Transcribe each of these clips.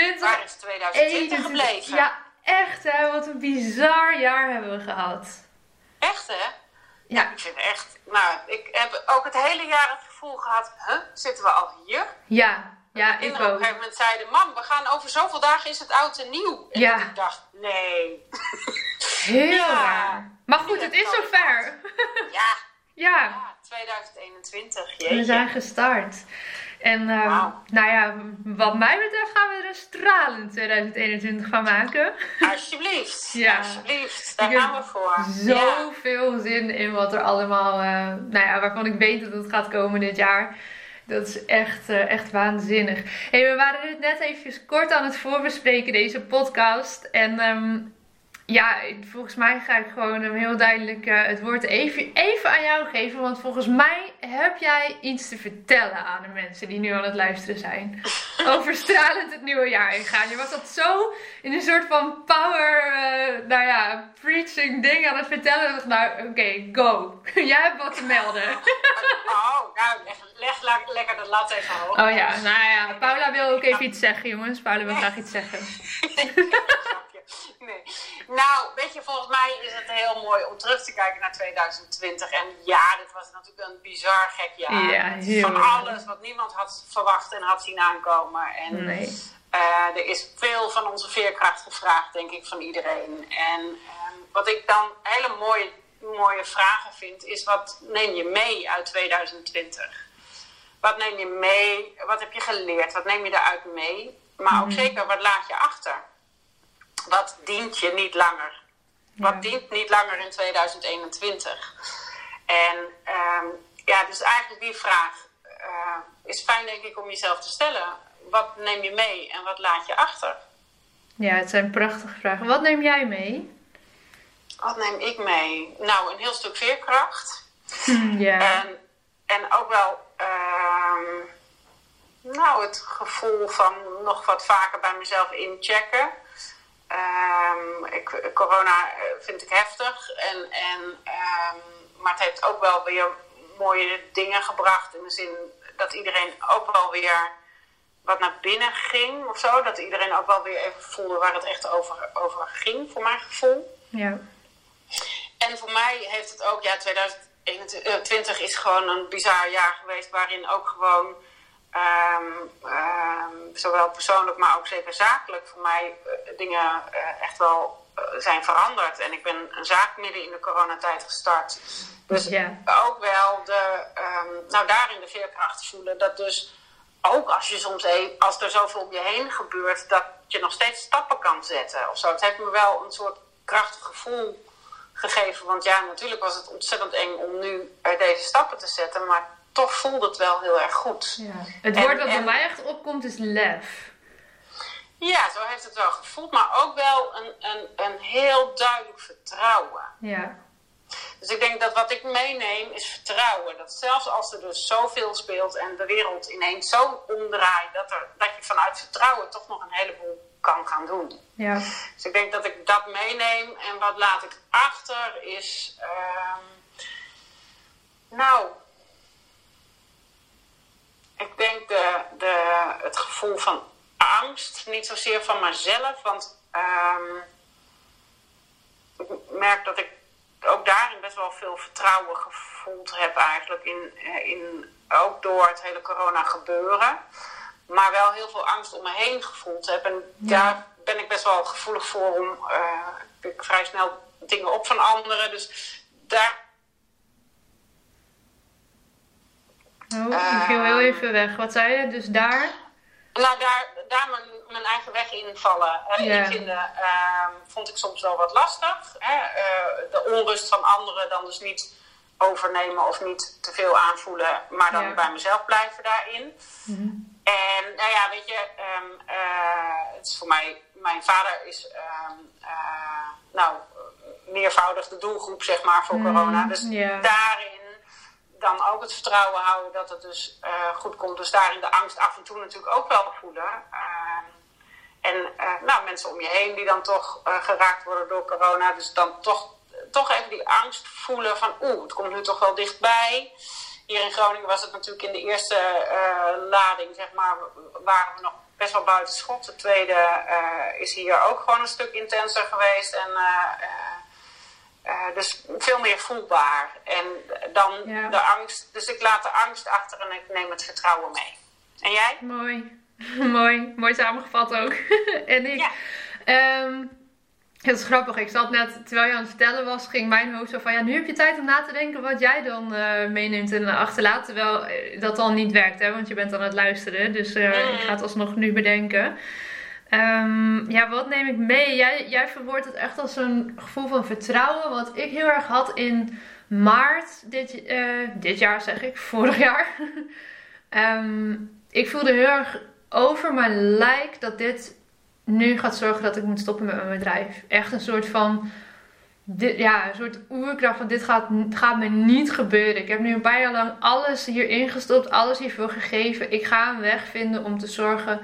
20 Waar is 2020 gebleven? Ja, echt hè, wat een bizar jaar hebben we gehad. Echt hè? Ja, Ik vind echt, nou, ik heb ook het hele jaar het gevoel gehad, huh, zitten we al hier? ja, ja ik Kinderen op een ook. gegeven moment zeiden, mam, we gaan over zoveel dagen is het oud en nieuw. En Ja. ik dacht, nee. Heel Ja. raar. Maar goed, het is zover. Ja, ja. ja, 2021, We zijn gestart. En ehm, nou ja, wat mij betreft gaan we er een stralend 2021 van maken. Alsjeblieft, Ja. alsjeblieft, daar Ik gaan we voor. Ja. Zoveel zin in wat er allemaal, eh, nou ja, waarvan ik weet dat het gaat komen dit jaar. Dat is echt, eh, echt waanzinnig. Hey, we waren dit net even kort aan het voorbespreken, deze podcast. En ehm, ja, volgens mij ga ik gewoon hem heel duidelijk eh, het woord even, even aan jou geven. Want volgens mij heb jij iets te vertellen aan de mensen die nu aan het luisteren zijn. Over stralend het nieuwe jaar ingaan. Je was dat zo in een soort van power, eh, nou ja, preaching ding aan het vertellen. Ik dacht, nou, oké, go. jij hebt wat te melden. Oh, nou, leg, leg lekker de lat even hoog. Oh ja, nou ja, Paula wil ook even iets zeggen, jongens. Paula wil graag iets zeggen. Nee. Nou, weet je, volgens mij is het heel mooi om terug te kijken naar 2020. En ja, dit was natuurlijk een bizar gek jaar. Ja, Van alles wat niemand had verwacht en had zien aankomen. En Nee. eh, er is veel van onze veerkracht gevraagd, denk ik, van iedereen. En ehm, wat ik dan hele mooie, mooie vragen vind, is wat neem je mee uit 2020? Wat neem je mee? Wat heb je geleerd? Wat neem je daaruit mee? Maar ook zeker, wat laat je achter? Wat dient je niet langer? Wat Ja. dient niet langer in 2021? En ehm, ja, dus eigenlijk die vraag eh, is fijn, denk ik, om jezelf te stellen. Wat neem je mee en wat laat je achter? Ja, het zijn prachtige vragen. Wat neem jij mee? Wat neem ik mee? Nou, een heel stuk veerkracht. Ja. En, en ook wel ehm, nou, het gevoel van nog wat vaker bij mezelf inchecken. Ehm, ik, corona eh, vind ik heftig. En, en, ehm, maar het heeft ook wel weer mooie dingen gebracht. In de zin dat iedereen ook wel weer wat naar binnen ging of zo. Dat iedereen ook wel weer even voelde waar het echt over, over ging, voor mijn gevoel. ja. En voor mij heeft het ook, ja, 2021 is gewoon een bizar jaar geweest waarin ook gewoon, ehm, ehm, zowel persoonlijk, maar ook zeker zakelijk, voor mij eh, dingen eh, echt wel eh, zijn veranderd. En ik ben een zaak midden in de coronatijd gestart. Dus Ja. ook wel de, ehm, nou daarin de veerkracht voelen. Dat dus ook als je soms even, als er zoveel om je heen gebeurt, dat je nog steeds stappen kan zetten of zo. Het heeft me wel een soort krachtig gevoel gegeven. Want ja, natuurlijk was het ontzettend eng om nu deze stappen te zetten, maar toch voelde het wel heel erg goed. ja. Het En- woord dat bij mij echt opkomt is lef. Ja, zo heeft het wel gevoeld, maar ook wel een, een, een heel duidelijk vertrouwen. Ja. Dus ik denk dat wat ik meeneem is vertrouwen. Dat zelfs als er dus zoveel speelt en de wereld ineens zo omdraait, dat, er, dat je vanuit vertrouwen toch nog een heleboel kan gaan doen. Ja. Dus ik denk dat ik dat meeneem. En wat laat ik achter is. ehm, nou. Ik denk de, de, het gevoel van angst. Niet zozeer van mezelf. Want ehm, ik merk dat ik ook daarin best wel veel vertrouwen gevoeld heb eigenlijk. In, eh, in, ook door het hele corona gebeuren. Maar wel heel veel angst om me heen gevoeld heb. En Ja. daar ben ik best wel gevoelig voor om. eh, ik vrij snel dingen op van anderen. Dus daar. Oh, ik viel heel even weg. Wat zei je? Dus daar? Nou, daar, daar mijn, mijn eigen weg invallen. Hè, Ja. vinden, ehm, vond ik soms wel wat lastig. Hè? Eh, de onrust van anderen dan dus niet overnemen of niet te veel aanvoelen, maar dan Ja. bij mezelf blijven daarin. En nou ja, weet je, ehm, eh, het is voor mij, mijn vader is ehm, eh, nou, meervoudig de doelgroep zeg maar voor corona. Dus ja. daarin dan ook het vertrouwen houden dat het dus eh, goed komt. Dus daarin de angst af en toe natuurlijk ook wel voelen. Ehm, en eh, nou, mensen om je heen die dan toch eh, geraakt worden door corona. Dus dan toch, toch even die angst voelen van oeh, het komt nu toch wel dichtbij. Hier in Groningen was het natuurlijk in de eerste eh, lading, zeg maar, waren we nog best wel buiten schot. De tweede eh, is hier ook gewoon een stuk intenser geweest. En eh, eh, eh, dus veel meer voelbaar. En dan Ja. de angst. Dus ik laat de angst achter en ik neem het vertrouwen mee. En jij? Mooi. Mooi. Mooi samengevat ook. en ik. Ja. ehm, het is grappig. Ik zat net, terwijl je aan het vertellen was, ging mijn hoofd zo van... Ja, nu heb je tijd om na te denken wat jij dan eh, meeneemt en achterlaat. Terwijl eh, dat dan niet werkt, hè. Want je bent aan het luisteren. Dus eh, ik ga het alsnog nu bedenken. Ehm, ja, wat neem ik mee? Jij, jij verwoordt het echt als een gevoel van vertrouwen. Wat ik heel erg had in maart dit, eh, dit jaar, zeg ik, vorig jaar. Ehm, ik voelde heel erg over mijn lijk dat dit nu gaat zorgen dat ik moet stoppen met mijn bedrijf. Echt een soort van. Ja, een soort oerkracht van dit gaat, gaat me niet gebeuren. Ik heb nu een paar jaar lang alles hierin gestopt, alles hiervoor gegeven. Ik ga een weg vinden om te zorgen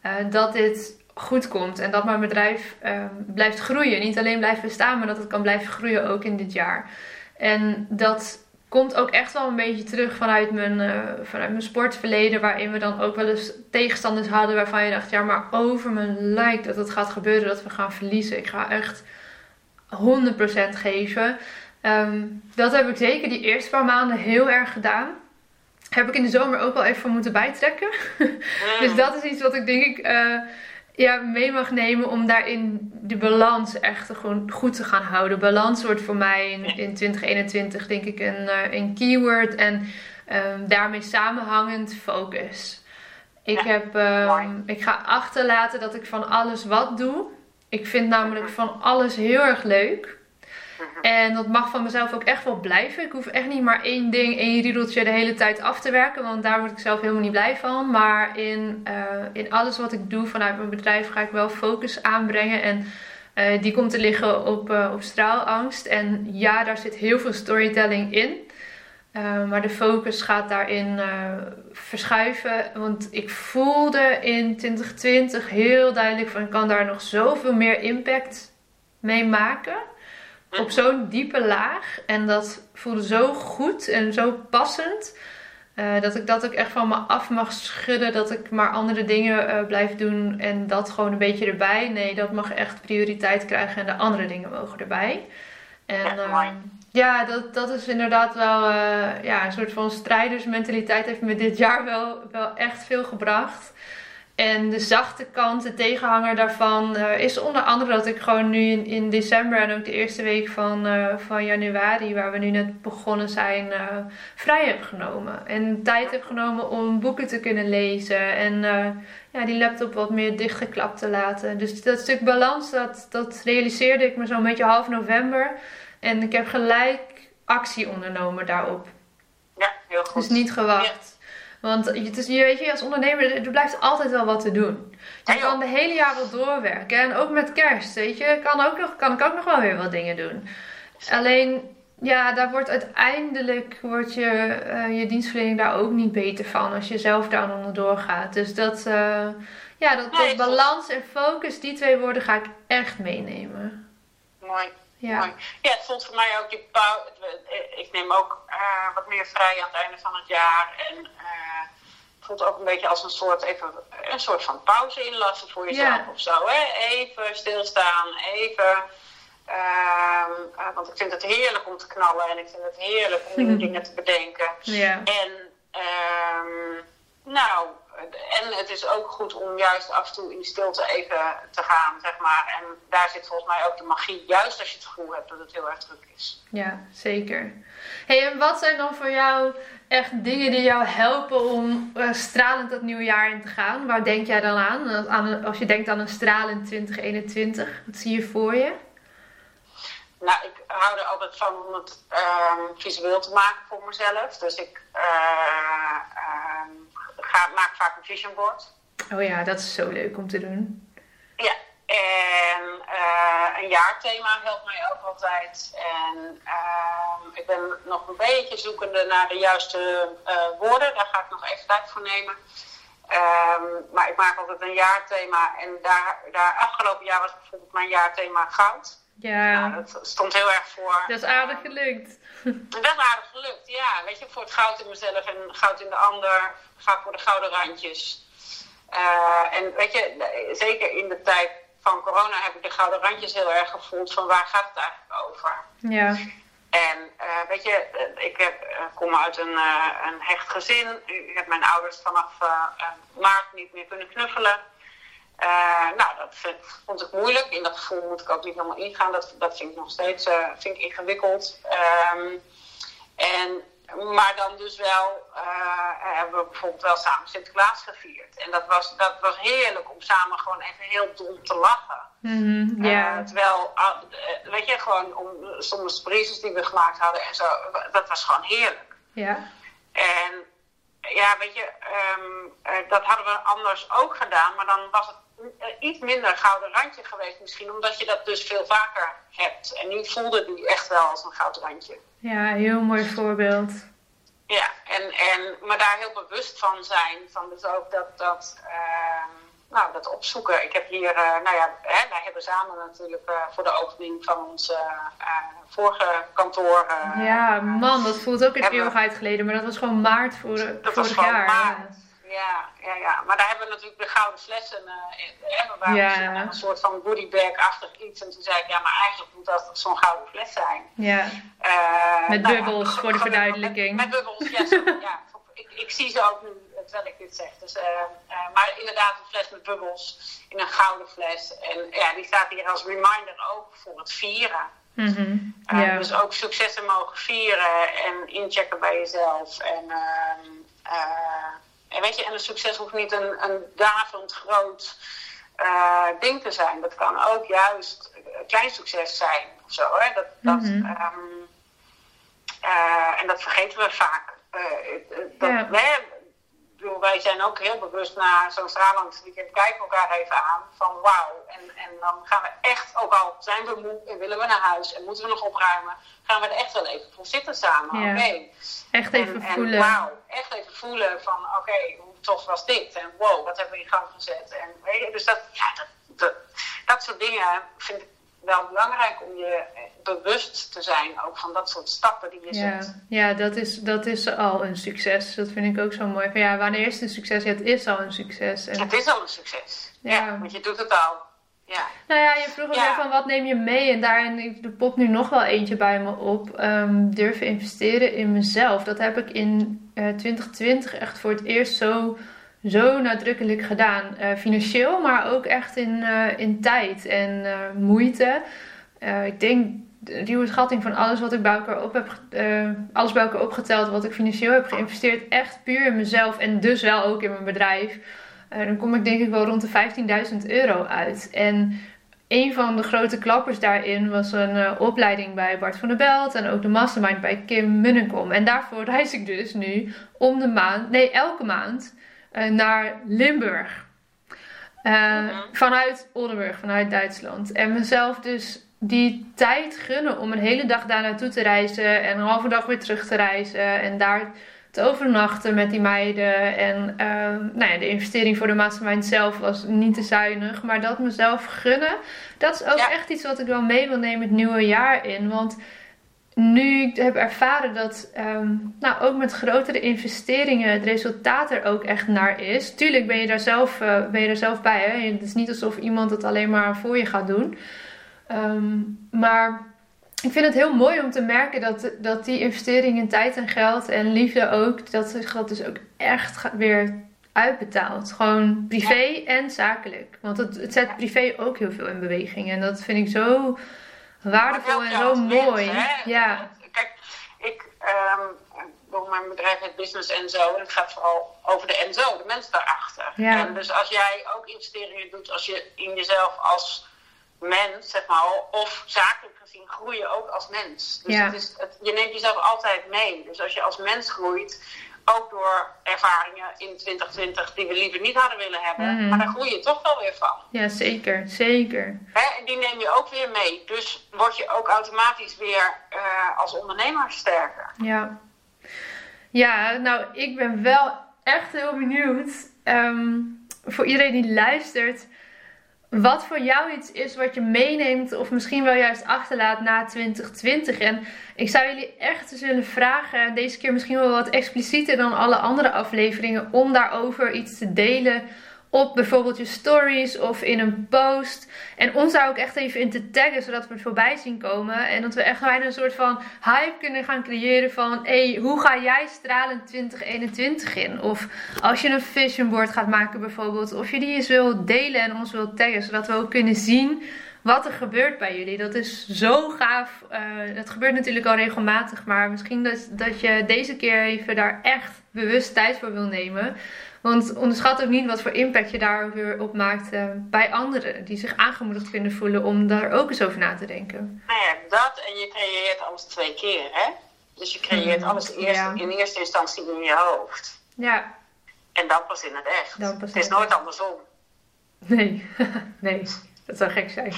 eh, dat dit goed komt. En dat mijn bedrijf eh, blijft groeien. Niet alleen blijft bestaan, maar dat het kan blijven groeien ook in dit jaar. En dat komt ook echt wel een beetje terug vanuit mijn, eh, vanuit mijn sportverleden. Waarin we dan ook wel eens tegenstanders hadden waarvan je dacht, ja, maar over mijn lijkt dat het gaat gebeuren, dat we gaan verliezen. Ik ga echt 100% geven. Ehm, dat heb ik zeker die eerste paar maanden heel erg gedaan. Heb ik in de zomer ook wel even moeten bijtrekken. Dus dat is iets wat ik denk ik eh, ja, mee mag nemen om daarin de balans echt gewoon goed te gaan houden. Balans wordt voor mij in, in 2021 denk ik een, eh, een keyword en ehm, daarmee samenhangend focus. Ik, heb, ehm, ik ga achterlaten dat ik van alles wat doe. Ik vind namelijk van alles heel erg leuk. En dat mag van mezelf ook echt wel blijven. Ik hoef echt niet maar één ding, één riedeltje de hele tijd af te werken. Want daar word ik zelf helemaal niet blij van. Maar in, eh, in alles wat ik doe vanuit mijn bedrijf ga ik wel focus aanbrengen. En eh, die komt te liggen op, eh, op straalangst. En ja, daar zit heel veel storytelling in. Maar de focus gaat daarin verschuiven. Want ik voelde in 2020 heel duidelijk van ik kan daar nog zoveel meer impact mee maken op zo'n diepe laag. En dat voelde zo goed en zo passend. Uh, dat ik dat ook echt van me af mag schudden. Dat ik maar andere dingen uh, blijf doen. En dat gewoon een beetje erbij. Nee, dat mag echt prioriteit krijgen. En de andere dingen mogen erbij. En ja, uh, ja dat, dat is inderdaad wel uh, ja, een soort van strijdersmentaliteit. Heeft me dit jaar wel, wel echt veel gebracht. En de zachte kant, de tegenhanger daarvan, uh, is onder andere dat ik gewoon nu in, in december en ook de eerste week van, uh, van januari, waar we nu net begonnen zijn, uh, vrij heb genomen. En tijd heb genomen om boeken te kunnen lezen en ja, die laptop wat meer dichtgeklapt te laten. Dus dat stuk balans, dat, dat realiseerde ik me zo'n beetje half november. En ik heb gelijk actie ondernomen daarop. Ja, heel goed. Dus niet gewacht. Ja. Want het is, je weet je, als ondernemer, er blijft altijd wel wat te doen. Je Ja, kan de hele jaar wel doorwerken. En ook met kerst, weet je, kan, ook nog, kan ik ook nog wel weer wat dingen doen. Alleen, ja, daar wordt uiteindelijk wordt je, uh, je dienstverlening daar ook niet beter van als je zelf daar onderdoor gaat. Dus dat, uh, ja, dat, dat balans en focus, die twee woorden ga ik echt meenemen. Mooi. Ja. Ja, het voelt voor mij ook je pauze. Ik neem ook uh, wat meer vrij aan het einde van het jaar. En uh, het voelt ook een beetje als een soort, even, een soort van pauze inlassen voor jezelf Ja. of zo. Hè? Even stilstaan, even. Uh, want ik vind het heerlijk om te knallen en ik vind het heerlijk om nieuwe dingen te bedenken. Ja. En ehm, nou, en het is ook goed om juist af en toe in stilte even te gaan, zeg maar. En daar zit volgens mij ook de magie, juist als je het gevoel hebt dat het heel erg druk is. Ja, zeker. hey, en wat zijn dan voor jou echt dingen die jou helpen om uh, stralend dat nieuwe jaar in te gaan? Waar denk jij dan aan? aan als je denkt aan een stralend 2021, wat zie je voor je? Nou, ik hou er altijd van om het uh, visueel te maken voor mezelf. Dus ik uh, ga, maak vaak een vision board. Oh ja, dat is zo leuk om te doen. Ja, en uh, een jaarthema helpt mij ook altijd. En uh, ik ben nog een beetje zoekende naar de juiste uh, woorden. Daar ga ik nog even tijd voor nemen. Um, maar ik maak altijd een jaarthema. En daar, daar afgelopen jaar was bijvoorbeeld mijn jaarthema goud. Ja. Dat stond heel erg voor. Dat is aardig gelukt. Dat is aardig gelukt, ja. Weet je, voor het goud in mezelf en goud in de ander. Ga voor de gouden randjes. Uh, en weet je, zeker in de tijd van corona heb ik de gouden randjes heel erg gevoeld van waar gaat het eigenlijk over. Ja. En uh, weet je, ik heb, kom uit een, uh, een hecht gezin. Ik heb mijn ouders vanaf maart niet meer kunnen knuffelen. Nou, dat vind, vond ik moeilijk. In dat gevoel moet ik ook niet helemaal ingaan. Dat, dat vind ik nog steeds vind ik ingewikkeld. Um, en maar dan dus wel, uh, hebben we bijvoorbeeld wel samen Sinterklaas gevierd. En dat was, dat was heerlijk om samen gewoon even heel dom te lachen. Mm -hmm, yeah. uh, terwijl, uh, weet je, gewoon om sommige surprises die we gemaakt hadden en zo, dat was gewoon heerlijk. Ja. En ja, weet je, um, dat hadden we anders ook gedaan, maar dan was het iets minder gouden randje geweest misschien, omdat je dat dus veel vaker hebt. En nu voelde die echt wel als een gouden randje. Ja, heel mooi voorbeeld. Ja, en, en, maar daar heel bewust van zijn. Van dus ook dat, dat, uh, nou, dat opzoeken. Ik heb hier, uh, nou ja, hè, wij hebben samen natuurlijk uh, voor de opening van ons vorige kantoor. ja, man, dat voelt ook een eeuwigheid geleden. Maar dat was gewoon maart voor, dat vorig was gewoon jaar. Maart. Ja, ja, ja. Maar daar hebben we natuurlijk de gouden flessen in. We waren Ja. een soort van goodiebag-achtig iets. En toen zei ik, ja, maar eigenlijk moet dat zo'n gouden fles zijn. Ja, Uh, met nou ja, bubbels voor de verduidelijking. Met, met bubbels, ja. Ik, ik zie ze ook nu, terwijl ik dit zeg. Dus, uh, uh, maar inderdaad een fles met bubbels in een gouden fles. En ja, die staat hier als reminder ook voor het vieren. Mhm, Uh, ja. Dus ook successen mogen vieren en inchecken bij jezelf. En, ehm, uh, en weet je, en een succes hoeft niet een, een davend groot uh, ding te zijn. Dat kan ook juist een klein succes zijn. Of zo, hè? Dat, dat, Mhm. um, uh, en dat vergeten we vaak. Uh, dat, Ja. bedoel, wij zijn ook heel bewust na zo'n stralend weekend kijken elkaar even aan van wauw. En, en dan gaan we echt, ook al zijn we moe en willen we naar huis en moeten we nog opruimen, gaan we er echt wel even voor zitten samen. Ja. Oké. Echt even en, voelen. En wauw, echt even voelen van oké, hoe tof was dit? En wow, wat hebben we in gang gezet? En, weet je, dus dat, ja, dat, dat, dat soort dingen vind ik wel belangrijk om je eh, bewust te zijn ook van dat soort stappen die je Ja, zet. ja dat, is, dat is al een succes. Dat vind ik ook zo mooi. Van, ja, wanneer is het een succes? Ja, het is al een succes. En, Het is al een succes. Ja, Ja. want je doet het al. Ja. nou ja, je vroeg ook Ja. van wat neem je mee? En daarin er popt nu nog wel eentje bij me op. Ehm, durven investeren in mezelf. Dat heb ik in eh 2020 echt voor het eerst zo, zo nadrukkelijk gedaan. Eh, financieel, maar ook echt in, eh, in tijd en eh, moeite. Eh, ik denk de ruwe schatting van alles wat ik bij elkaar op heb, eh, alles bij elkaar opgeteld, wat ik financieel heb geïnvesteerd, echt puur in mezelf en dus wel ook in mijn bedrijf. Eh, dan kom ik denk ik wel rond de 15.000 euro uit. En een van de grote klappers daarin was een eh, opleiding bij Bart van der Belt en ook de mastermind bij Kim Munnekom. En daarvoor reis ik dus nu om de maand, nee elke maand, eh, naar Limburg. Mhm. Vanuit Oldenburg, vanuit Duitsland. En mezelf dus die tijd gunnen om een hele dag daar naartoe te reizen en een halve dag weer terug te reizen en daar te overnachten met die meiden. En ehm, nou ja, de investering voor de mastermind zelf was niet te zuinig, maar dat mezelf gunnen, dat is ook Ja. echt iets wat ik wel mee wil nemen het nieuwe jaar in. Want nu ik heb ervaren dat ehm, nou, ook met grotere investeringen het resultaat er ook echt naar is. Tuurlijk ben je daar zelf, eh, ben je daar zelf bij. Hè? Het is niet alsof iemand het alleen maar voor je gaat doen. Ehm, maar ik vind het heel mooi om te merken dat, dat die investering in tijd en geld en liefde ook, dat zich dat dus ook echt weer uitbetaalt. Gewoon privé en zakelijk. Want het, het zet privé ook heel veel in beweging. En dat vind ik zo waardevol en zo mooi. ja. Kijk, ik, um, mijn bedrijf het Business en zo. En het gaat vooral over de en zo, de mensen daarachter. Ja. En dus als jij ook investeringen doet, als je in jezelf als mens, zeg maar, of zakelijk gezien groei je ook als mens. Dus het is, het, je neemt jezelf altijd mee. Dus als je als mens groeit, ook door ervaringen in 2020 die we liever niet hadden willen hebben, mhm. maar daar groei je toch wel weer van. Ja, zeker, zeker. Hè? En die neem je ook weer mee. Dus word je ook automatisch weer uh, als ondernemer sterker. Ja. Ja, nou, ik ben wel echt heel benieuwd. Ehm, voor iedereen die luistert wat voor jou iets is wat je meeneemt of misschien wel juist achterlaat na 2020. En ik zou jullie echt eens willen vragen, deze keer misschien wel wat explicieter dan alle andere afleveringen, om daarover iets te delen op bijvoorbeeld je stories of in een post. En ons daar ook echt even in te taggen, zodat we het voorbij zien komen. En dat we echt bijna een soort van hype kunnen gaan creëren van... Hé, hey, hoe ga jij stralen 2021 in? Of als je een vision board gaat maken bijvoorbeeld. Of je die eens wil delen en ons wil taggen, zodat we ook kunnen zien wat er gebeurt bij jullie. Dat is zo gaaf. Uh, dat gebeurt natuurlijk al regelmatig. Maar misschien dat, dat je deze keer even daar echt bewust tijd voor wil nemen. Want onderschat ook niet wat voor impact je daar weer op maakt uh, bij anderen. Die zich aangemoedigd kunnen voelen om daar ook eens over na te denken. Nou ja, dat en je creëert alles twee keer. Hè? Dus je creëert mm, alles eerst, in eerste instantie in je hoofd. Ja. En dan pas in het echt. Dan pas het is nooit andersom. Nee, nee. Dat zou gek zijn.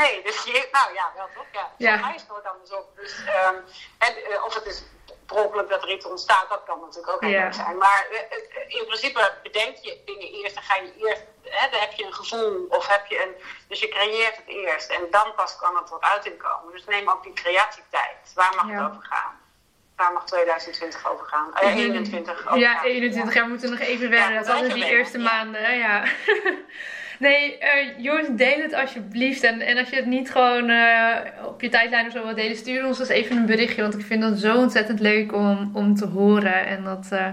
nee, dus je, nou ja, wel toch? Ja, ja. mij is het nooit andersom. Dus, um, en, uh, of het is per dat er iets ontstaat, dat kan natuurlijk ook heel zijn. Maar eh, eh, in principe bedenk je dingen eerst en ga je eerst, hè, dan heb je een gevoel of heb je een, dus je creëert het eerst en dan pas kan het tot uiting komen. Dus neem ook die creatietijd. Waar mag het over gaan? Waar mag 2020 over gaan? Eh, 21 over Ja, 21 jaar moeten we nog even wennen. dat hadden die eerste maanden, ja. Nee, uh, jongens, deel het alsjeblieft. En, en als je het niet gewoon uh, op je tijdlijn of zo wilt delen, stuur ons dus even een berichtje. Want ik vind dat zo ontzettend leuk om, om te horen. En dat, uh,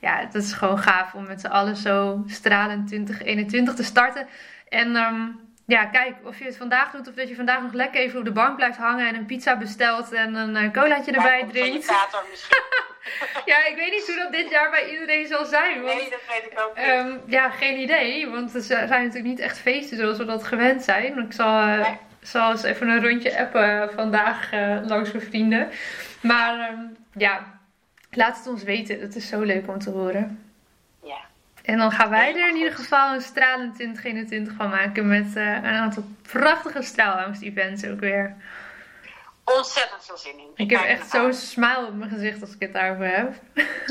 ja, dat is gewoon gaaf om met z'n allen zo stralend 2021 te starten. En um, ja, kijk, of je het vandaag doet of dat je vandaag nog lekker even op de bank blijft hangen en een pizza bestelt en een colaatje erbij drinkt. ja, ik weet niet hoe dat dit jaar bij iedereen zal zijn. Want, nee, dat weet ik ook niet. Um, ja, geen idee, want er zijn natuurlijk niet echt feesten zoals we dat gewend zijn. Ik zal, uh, zal eens even een rondje appen vandaag uh, langs mijn vrienden. Maar um, ja, laat het ons weten. Het is zo leuk om te horen. En dan gaan wij er in ieder geval een stralend 2021 van maken met uh, een aantal prachtige straalangst-events ook weer. Ontzettend veel zin in. Ik, heb echt zo'n smile op mijn gezicht als ik het daarover heb.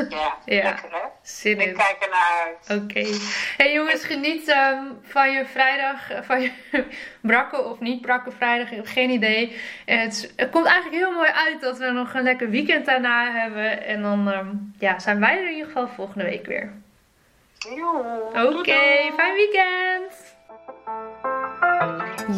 Ja, ja. lekker hè? Zin in. Ik kijk ernaar uit. Oké. Okay. Hey jongens, geniet um, van je vrijdag, eh, van je brakke of niet brakke vrijdag, ik heb geen idee. Het, het, komt eigenlijk heel mooi uit dat we nog een lekker weekend daarna hebben. En dan um, ja, zijn wij er in ieder geval volgende week weer. Oké, okay, fijn weekend!